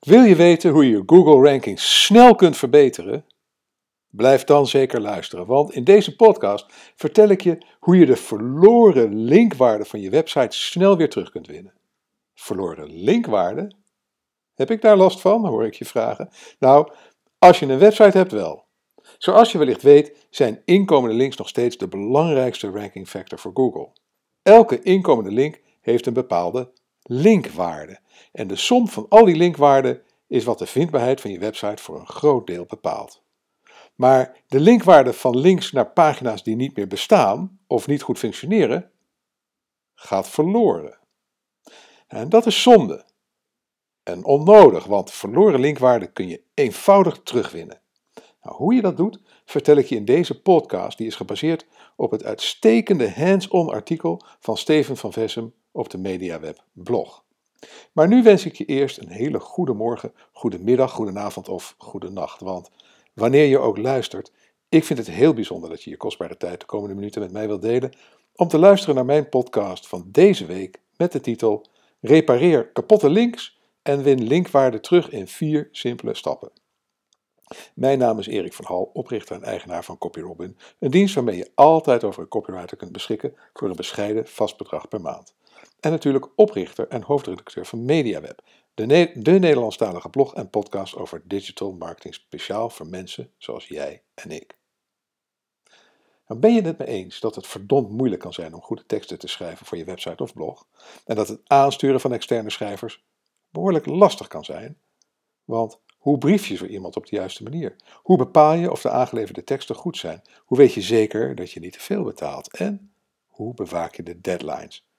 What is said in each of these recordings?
Wil je weten hoe je je Google ranking snel kunt verbeteren? Blijf dan zeker luisteren, want in deze podcast vertel ik je hoe je de verloren linkwaarde van je website snel weer terug kunt winnen. Verloren linkwaarde? Heb ik daar last van, hoor ik je vragen? Nou, als je een website hebt wel. Zoals je wellicht weet, zijn inkomende links nog steeds de belangrijkste ranking factor voor Google. Elke inkomende link heeft een bepaalde linkwaarde. En de som van al die linkwaarden is wat de vindbaarheid van je website voor een groot deel bepaalt. Maar de linkwaarde van links naar pagina's die niet meer bestaan of niet goed functioneren, gaat verloren. En dat is zonde. En onnodig, want verloren linkwaarde kun je eenvoudig terugwinnen. Nou, hoe je dat doet, vertel ik je in deze podcast, die is gebaseerd op het uitstekende hands-on artikel van Steven van Vessem op de MediaWeb blog. Maar nu wens ik je eerst een hele goede morgen, goede middag, goede avond of goede nacht. Want wanneer je ook luistert, ik vind het heel bijzonder dat je je kostbare tijd de komende minuten met mij wilt delen om te luisteren naar mijn podcast van deze week met de titel Repareer kapotte links en win linkwaarde terug in vier simpele stappen. Mijn naam is Erik van Hal, oprichter en eigenaar van CopyRobin, een dienst waarmee je altijd over een copywriter kunt beschikken voor een bescheiden vast bedrag per maand. En natuurlijk oprichter en hoofdredacteur van MediaWeb, de, de Nederlandstalige blog en podcast over digital marketing speciaal voor mensen zoals jij en ik. Nou ben je het me eens dat het verdomd moeilijk kan zijn om goede teksten te schrijven voor je website of blog, en dat het aansturen van externe schrijvers behoorlijk lastig kan zijn? Want hoe brief je zo iemand op de juiste manier? Hoe bepaal je of de aangeleverde teksten goed zijn? Hoe weet je zeker dat je niet te veel betaalt? En hoe bewaak je de deadlines?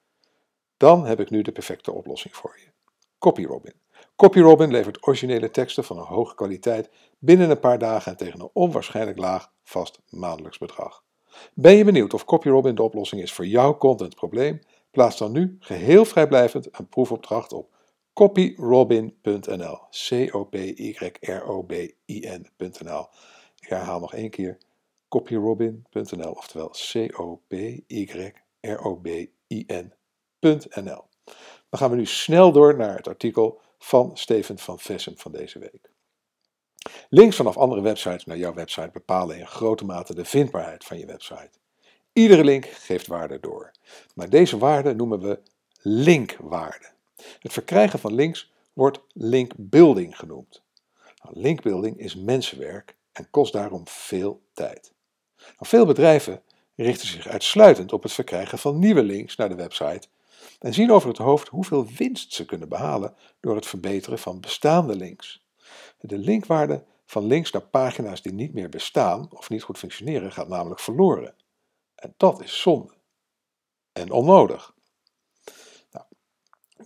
Dan heb ik nu de perfecte oplossing voor je. CopyRobin. CopyRobin levert originele teksten van een hoge kwaliteit binnen een paar dagen en tegen een onwaarschijnlijk laag vast maandelijks bedrag. Ben je benieuwd of CopyRobin de oplossing is voor jouw contentprobleem? Plaats dan nu geheel vrijblijvend een proefopdracht op copyrobin.nl. C-O-P-Y-R-O-B-I-N.nl. Ik herhaal nog één keer copyrobin.nl, oftewel C-O-P-Y-R-O-B-I-N.nl. Dan gaan we nu snel door naar het artikel van Steven van Vessem van deze week. Links vanaf andere websites naar jouw website bepalen in grote mate de vindbaarheid van je website. Iedere link geeft waarde door, maar deze waarde noemen we linkwaarde. Het verkrijgen van links wordt linkbuilding genoemd. Nou, linkbuilding is mensenwerk en kost daarom veel tijd. Nou, veel bedrijven richten zich uitsluitend op het verkrijgen van nieuwe links naar de website en zien over het hoofd hoeveel winst ze kunnen behalen door het verbeteren van bestaande links. De linkwaarde van links naar pagina's die niet meer bestaan of niet goed functioneren gaat namelijk verloren. En dat is zonde. En onnodig.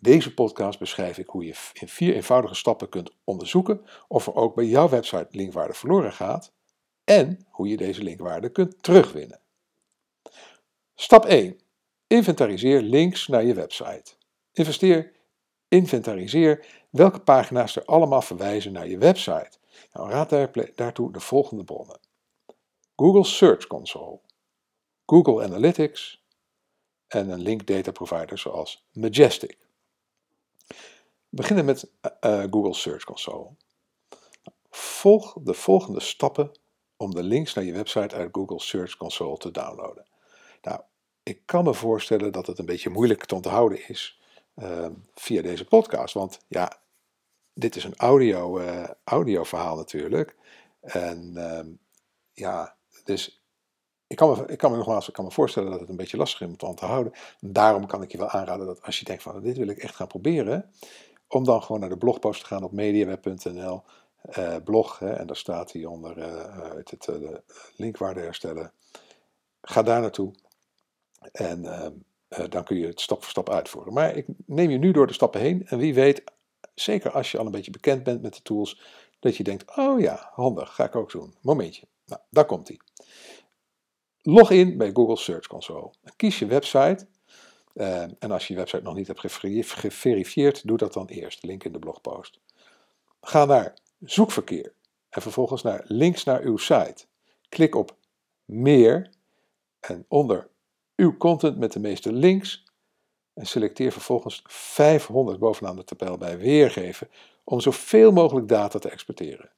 Deze podcast beschrijf ik hoe je in vier eenvoudige stappen kunt onderzoeken of er ook bij jouw website linkwaarde verloren gaat en hoe je deze linkwaarde kunt terugwinnen. Stap 1. Inventariseer links naar je website. Investeer, inventariseer welke pagina's er allemaal verwijzen naar je website. Nou, raad daar, daartoe de volgende bronnen. Google Search Console, Google Analytics en een link data provider zoals Majestic. Beginnen met uh, Google Search Console. Volg de volgende stappen om de links naar je website uit Google Search Console te downloaden. Nou, ik kan me voorstellen dat het een beetje moeilijk te onthouden is uh, via deze podcast. Want ja, dit is een audio, uh, audio verhaal natuurlijk. En uh, ja, dus ik kan, me, ik kan me nogmaals ik kan me voorstellen dat het een beetje lastig is om te onthouden. Daarom kan ik je wel aanraden dat als je denkt van dit wil ik echt gaan proberen, om dan gewoon naar de blogpost te gaan op mediaweb.nl, eh, blog, hè, en daar staat hij onder uh, het, het, de linkwaarde herstellen. Ga daar naartoe en uh, dan kun je het stap voor stap uitvoeren. Maar ik neem je nu door de stappen heen en wie weet, zeker als je al een beetje bekend bent met de tools, dat je denkt, oh ja, handig, ga ik ook doen. Momentje. Nou, daar komt hij. Log in bij Google Search Console. Kies je website uh, en als je je website nog niet hebt geverifieerd, doe dat dan eerst. Link in de blogpost. Ga naar zoekverkeer en vervolgens naar links naar uw site. Klik op meer en onder uw content met de meeste links en selecteer vervolgens 500 bovenaan de tabel bij weergeven om zoveel mogelijk data te exporteren.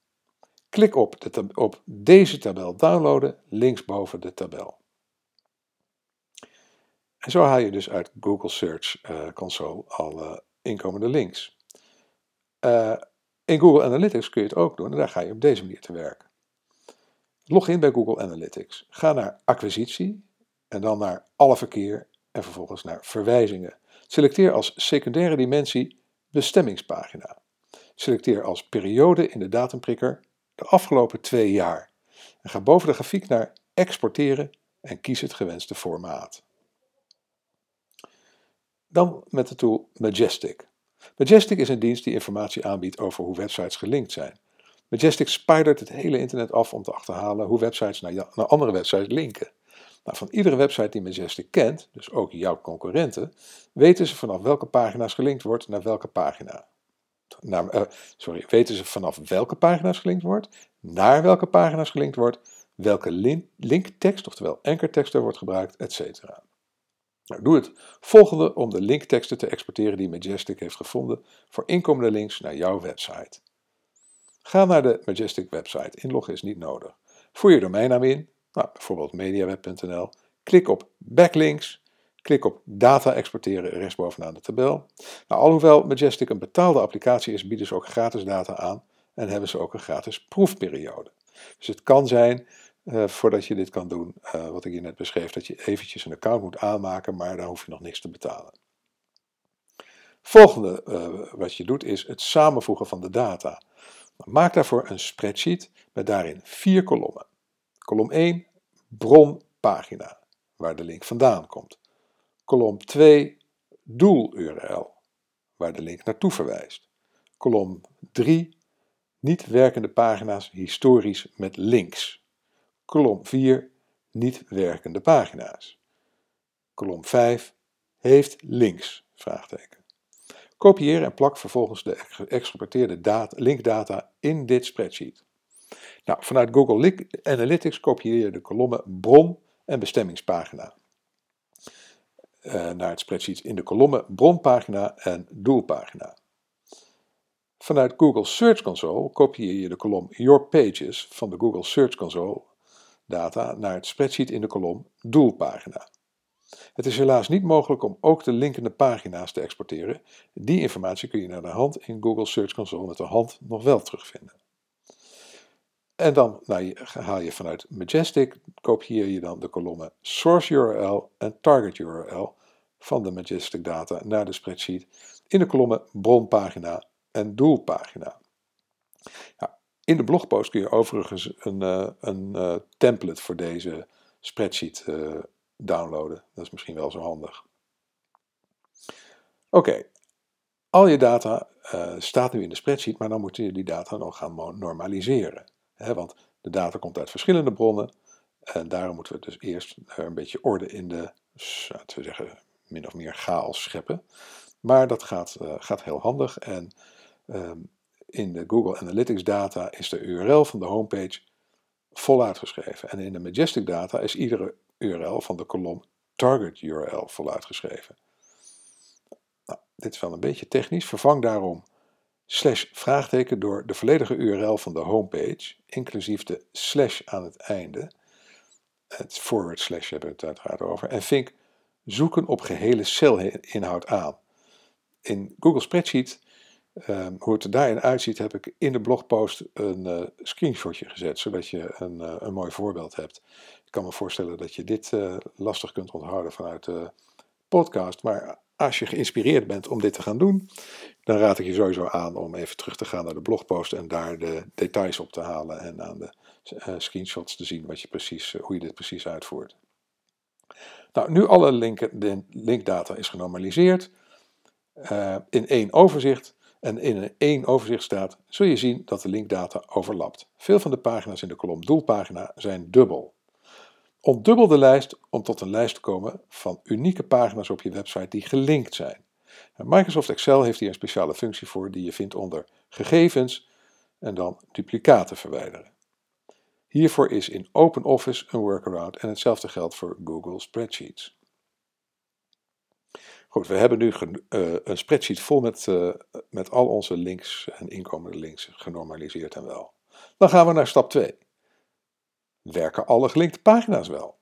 Klik op, op deze tabel downloaden linksboven de tabel. En zo haal je dus uit Google Search uh, Console alle inkomende links. Uh, in Google Analytics kun je het ook doen en daar ga je op deze manier te werk. Log in bij Google Analytics. Ga naar acquisitie en dan naar alle verkeer en vervolgens naar verwijzingen. Selecteer als secundaire dimensie bestemmingspagina. Selecteer als periode in de datumprikker de afgelopen twee jaar. En ga boven de grafiek naar exporteren en kies het gewenste formaat. Dan met de tool Majestic. Majestic is een dienst die informatie aanbiedt over hoe websites gelinkt zijn. Majestic spidert het hele internet af om te achterhalen hoe websites naar, naar andere websites linken. Van iedere website die Majestic kent, dus ook jouw concurrenten, weten ze vanaf welke pagina's gelinkt wordt naar welke pagina. Uh, sorry, weten ze vanaf welke pagina's gelinkt wordt, naar welke pagina's gelinkt wordt, welke link, linktekst, oftewel ankertekst er wordt gebruikt, etc. Nou, doe het volgende om de linkteksten te exporteren die Majestic heeft gevonden voor inkomende links naar jouw website. Ga naar de Majestic website. Inloggen is niet nodig. Voer je domeinnaam in, nou, bijvoorbeeld mediaweb.nl. Klik op backlinks. Klik op data exporteren rechtsbovenaan de tabel. Nou, alhoewel Majestic een betaalde applicatie is, bieden ze ook gratis data aan en hebben ze ook een gratis proefperiode. Dus het kan zijn uh, voordat je dit kan doen, uh, wat ik je net beschreef, dat je eventjes een account moet aanmaken, maar daar hoef je nog niks te betalen. Volgende uh, wat je doet is het samenvoegen van de data. Maak daarvoor een spreadsheet met daarin vier kolommen. Kolom 1, bronpagina, waar de link vandaan komt. Kolom 2, doel-URL, waar de link naartoe verwijst. Kolom 3, niet werkende pagina's historisch met links. Kolom 4, niet werkende pagina's. Kolom 5, heeft links, vraagteken. Kopieer en plak vervolgens de geëxporteerde linkdata in dit spreadsheet. Nou, vanuit Google Analytics kopieer je de kolommen bron en bestemmingspagina uh, naar het spreadsheet in de kolommen bronpagina en doelpagina. Vanuit Google Search Console kopieer je de kolom Your Pages van de Google Search Console data naar het spreadsheet in de kolom doelpagina. Het is helaas niet mogelijk om ook de linkende pagina's te exporteren. Die informatie kun je naar de hand in Google Search Console met de hand nog wel terugvinden. En dan nou, haal je vanuit Majestic, kopieer je dan de kolommen Source URL en Target URL van de Majestic data naar de spreadsheet in de kolommen bronpagina en doelpagina. in de blogpost kun je overigens een, uh, een uh, template voor deze spreadsheet uh, downloaden. Dat is misschien wel zo handig. Oké, al je data staat nu in de spreadsheet, maar dan moet je die data nog gaan normaliseren. Want de data komt uit verschillende bronnen. En daarom moeten we dus eerst een beetje orde in de, laten we zeggen, min of meer chaos scheppen. Maar dat gaat, uh, gaat heel handig. En um, in de Google Analytics data is de URL van de homepage voluit geschreven. En in de Majestic data is iedere URL van de kolom target URL voluit geschreven. Nou, dit is wel een beetje technisch. Vervang daarom slash vraagteken door de volledige URL van de homepage, inclusief de slash aan het einde. Het forward slash hebben we het uiteraard over. En vink zoeken op gehele celinhoud aan. In Google Spreadsheet, um, hoe het er daarin uitziet, heb ik in de blogpost een uh, screenshotje gezet, zodat je een, uh, een mooi voorbeeld hebt. Ik kan me voorstellen dat je dit uh, lastig kunt onthouden vanuit de podcast, maar als je geïnspireerd bent om dit te gaan doen, dan raad ik je sowieso aan om even terug te gaan naar de blogpost en daar de details op te halen en aan de uh, screenshots te zien wat je precies, uh, hoe je dit precies uitvoert. Nou, nu alle de linkdata is genormaliseerd uh, in één overzicht en in één overzicht staat, zul je zien dat de linkdata overlapt. Veel van de pagina's in de kolom doelpagina zijn dubbel. Ontdubbel de lijst om tot een lijst te komen van unieke pagina's op je website die gelinkt zijn. Microsoft Excel heeft hier een speciale functie voor die je vindt onder gegevens en dan duplicaten verwijderen. Hiervoor is in OpenOffice een workaround en hetzelfde geldt voor Google Spreadsheets. Goed, we hebben nu uh, een spreadsheet vol met, uh, met al onze links en inkomende links genormaliseerd en wel. Dan gaan we naar stap 2. Werken alle gelinkte pagina's wel?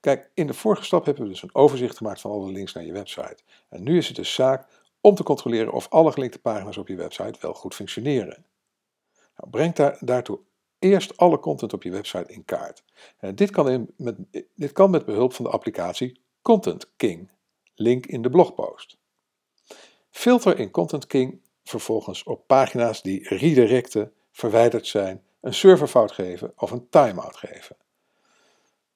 Kijk, in de vorige stap hebben we dus een overzicht gemaakt van alle links naar je website. En nu is het dus zaak om te controleren of alle gelinkte pagina's op je website wel goed functioneren. Nou, breng daar, daartoe eerst alle content op je website in kaart. En dit, kan met, dit kan met behulp van de applicatie Content King, link in de blogpost. Filter in Content King vervolgens op pagina's die redirecten, verwijderd zijn, een serverfout geven of een timeout geven.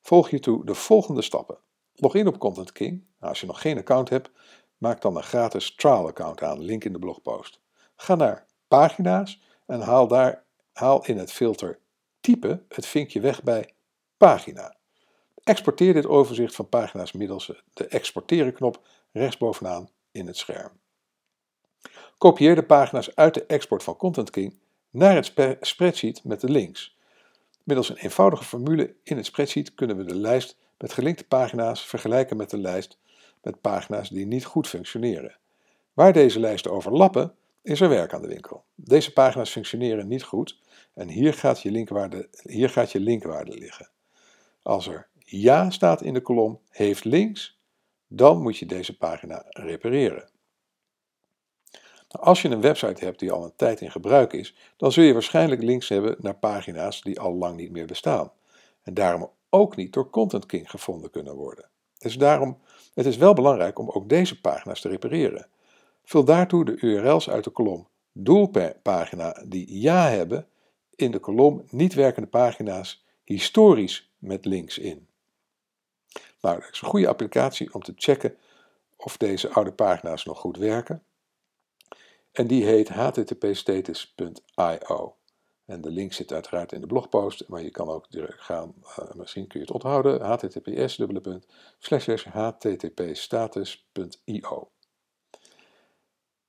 Volg hiertoe de volgende stappen. Log in op Content King. Nou, als je nog geen account hebt, maak dan een gratis trial account aan, link in de blogpost. Ga naar pagina's en haal, daar, haal in het filter type het vinkje weg bij pagina. Exporteer dit overzicht van pagina's middels de exporteren knop rechtsbovenaan in het scherm. Kopieer de pagina's uit de export van Content King naar het spreadsheet met de links. Middels een eenvoudige formule in het spreadsheet kunnen we de lijst met gelinkte pagina's vergelijken met de lijst met pagina's die niet goed functioneren. Waar deze lijsten overlappen, is er werk aan de winkel. Deze pagina's functioneren niet goed en hier gaat je linkwaarde, hier gaat je linkwaarde liggen. Als er ja staat in de kolom heeft links, dan moet je deze pagina repareren. Als je een website hebt die al een tijd in gebruik is, dan zul je waarschijnlijk links hebben naar pagina's die al lang niet meer bestaan. En daarom ook niet door Content King gevonden kunnen worden. Dus daarom, het is wel belangrijk om ook deze pagina's te repareren. Vul daartoe de URL's uit de kolom doelpagina die ja hebben in de kolom niet werkende pagina's historisch met links in. Nou, dat is een goede applicatie om te checken of deze oude pagina's nog goed werken. En die heet httpstatus.io. En de link zit uiteraard in de blogpost, maar je kan ook direct gaan, uh, misschien kun je het onthouden, https httpstatus.io.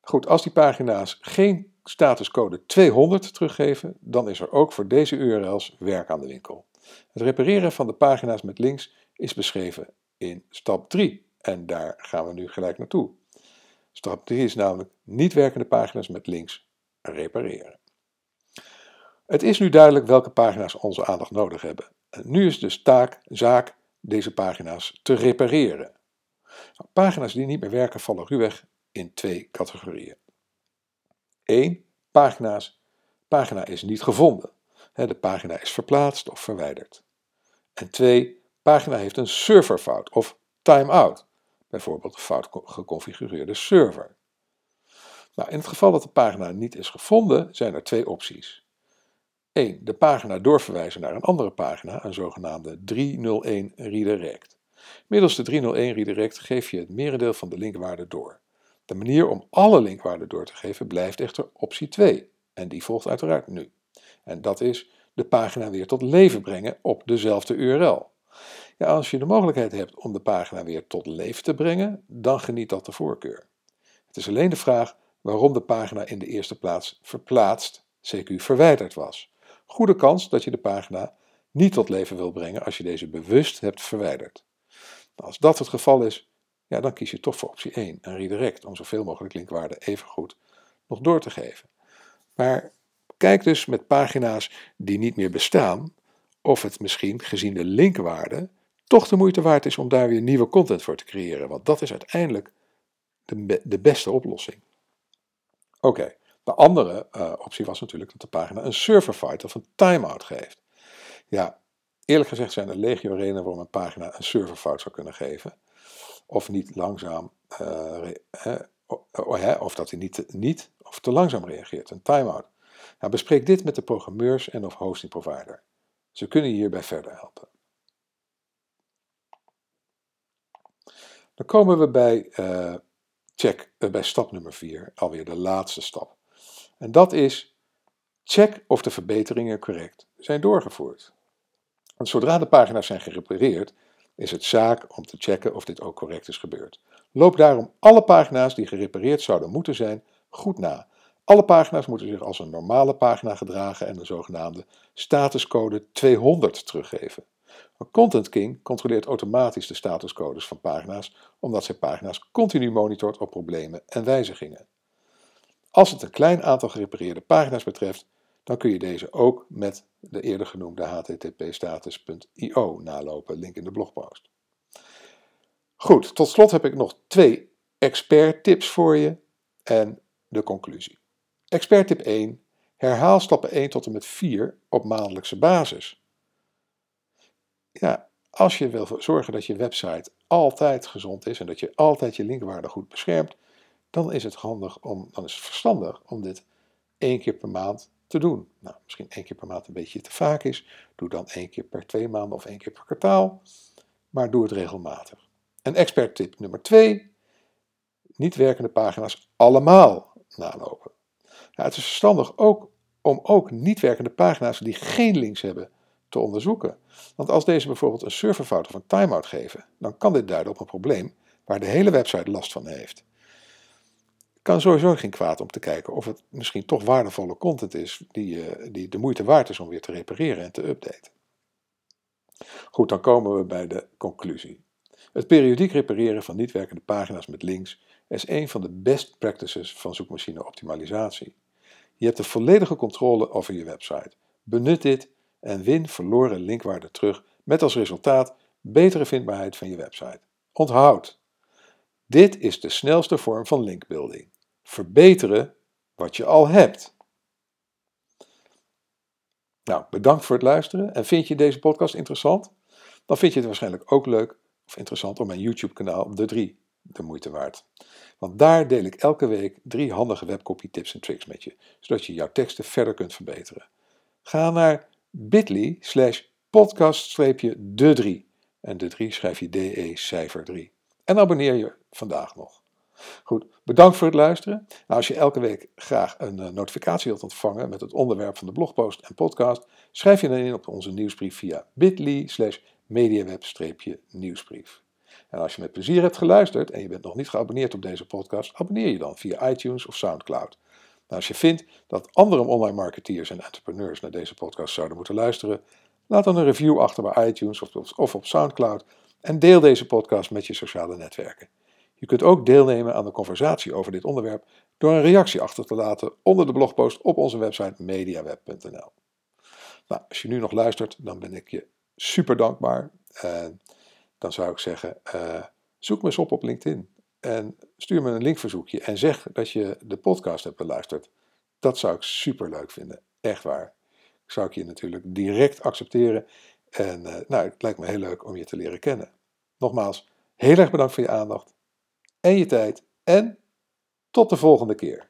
Goed, als die pagina's geen statuscode 200 teruggeven, dan is er ook voor deze URL's werk aan de winkel. Het repareren van de pagina's met links is beschreven in stap 3 en daar gaan we nu gelijk naartoe. 3 is namelijk niet werkende pagina's met links repareren. Het is nu duidelijk welke pagina's onze aandacht nodig hebben. En nu is dus taak, zaak deze pagina's te repareren. Pagina's die niet meer werken vallen ruwweg in twee categorieën. 1. Pagina's. Pagina is niet gevonden. De pagina is verplaatst of verwijderd. En 2. Pagina heeft een serverfout of timeout. Bijvoorbeeld een fout geconfigureerde server. Nou, in het geval dat de pagina niet is gevonden, zijn er twee opties. 1. De pagina doorverwijzen naar een andere pagina, een zogenaamde 301 redirect. Middels de 301 redirect geef je het merendeel van de linkwaarde door. De manier om alle linkwaarden door te geven blijft echter optie 2. En die volgt uiteraard nu. En dat is de pagina weer tot leven brengen op dezelfde URL. Ja, als je de mogelijkheid hebt om de pagina weer tot leven te brengen, dan geniet dat de voorkeur. Het is alleen de vraag waarom de pagina in de eerste plaats verplaatst, CQ verwijderd was. Goede kans dat je de pagina niet tot leven wil brengen als je deze bewust hebt verwijderd. Als dat het geval is, ja, dan kies je toch voor optie 1, een redirect, om zoveel mogelijk linkwaarden even goed nog door te geven. Maar kijk dus met pagina's die niet meer bestaan, of het misschien gezien de linkwaarde toch de moeite waard is om daar weer nieuwe content voor te creëren, want dat is uiteindelijk de, de beste oplossing. Oké, de andere uh, optie was natuurlijk dat de pagina een serverfight of een timeout geeft. Ja, eerlijk gezegd zijn er legio redenen waarom een pagina een serverfout zou kunnen geven of niet langzaam, uh, of dat hij niet, niet of te langzaam reageert, een timeout. Nou, bespreek dit met de programmeurs en of hosting provider. Ze kunnen je hierbij verder helpen. Dan komen we bij, uh, check, uh, bij stap nummer 4, alweer de laatste stap. En dat is check of de verbeteringen correct zijn doorgevoerd. Want zodra de pagina's zijn gerepareerd, is het zaak om te checken of dit ook correct is gebeurd. Loop daarom alle pagina's die gerepareerd zouden moeten zijn goed na. Alle pagina's moeten zich als een normale pagina gedragen en de zogenaamde statuscode 200 teruggeven. Content King controleert automatisch de statuscodes van pagina's, omdat zij pagina's continu monitort op problemen en wijzigingen. Als het een klein aantal gerepareerde pagina's betreft, dan kun je deze ook met de eerder genoemde http-status.io nalopen, link in de blogpost. Goed, tot slot heb ik nog twee expert tips voor je en de conclusie. Expert tip 1. Herhaal stappen 1 tot en met 4 op maandelijkse basis. Ja, als je wil zorgen dat je website altijd gezond is en dat je altijd je linkwaarde goed beschermt, dan is het handig om, dan is het verstandig om dit één keer per maand te doen. Nou, misschien één keer per maand een beetje te vaak is, doe dan één keer per twee maanden of één keer per kwartaal, maar doe het regelmatig. En expert tip nummer twee, niet werkende pagina's allemaal nalopen. Ja, het is verstandig ook om ook niet werkende pagina's die geen links hebben te onderzoeken. Want als deze bijvoorbeeld een serverfout of een timeout geven, dan kan dit duiden op een probleem waar de hele website last van heeft. Het kan sowieso geen kwaad om te kijken of het misschien toch waardevolle content is die, eh, die de moeite waard is om weer te repareren en te updaten. Goed, dan komen we bij de conclusie. Het periodiek repareren van niet werkende pagina's met links is een van de best practices van zoekmachine optimalisatie. Je hebt de volledige controle over je website. Benut dit en win verloren linkwaarde terug met als resultaat betere vindbaarheid van je website. Onthoud, dit is de snelste vorm van linkbuilding. Verbeteren wat je al hebt. Nou, bedankt voor het luisteren en vind je deze podcast interessant? Dan vind je het waarschijnlijk ook leuk of interessant om mijn YouTube-kanaal De 3 de moeite waard. Want daar deel ik elke week drie handige webcopy tips en tricks met je, zodat je jouw teksten verder kunt verbeteren. Ga naar bit.ly slash podcast-de 3 en de 3 schrijf je DE cijfer 3. En abonneer je vandaag nog. Goed, bedankt voor het luisteren. Nou, als je elke week graag een uh, notificatie wilt ontvangen met het onderwerp van de blogpost en podcast, schrijf je dan in op onze nieuwsbrief via bit.ly slash mediaweb-nieuwsbrief. En als je met plezier hebt geluisterd en je bent nog niet geabonneerd op deze podcast, abonneer je dan via iTunes of SoundCloud. Als je vindt dat andere online marketeers en entrepreneurs naar deze podcast zouden moeten luisteren, laat dan een review achter bij iTunes of op SoundCloud en deel deze podcast met je sociale netwerken. Je kunt ook deelnemen aan de conversatie over dit onderwerp door een reactie achter te laten onder de blogpost op onze website mediaweb.nl. Nou, als je nu nog luistert, dan ben ik je super dankbaar. Dan zou ik zeggen, uh, zoek me eens op op LinkedIn. En stuur me een linkverzoekje en zeg dat je de podcast hebt beluisterd. Dat zou ik super leuk vinden. Echt waar. Zou ik je natuurlijk direct accepteren. En uh, nou, het lijkt me heel leuk om je te leren kennen. Nogmaals, heel erg bedankt voor je aandacht en je tijd. En tot de volgende keer.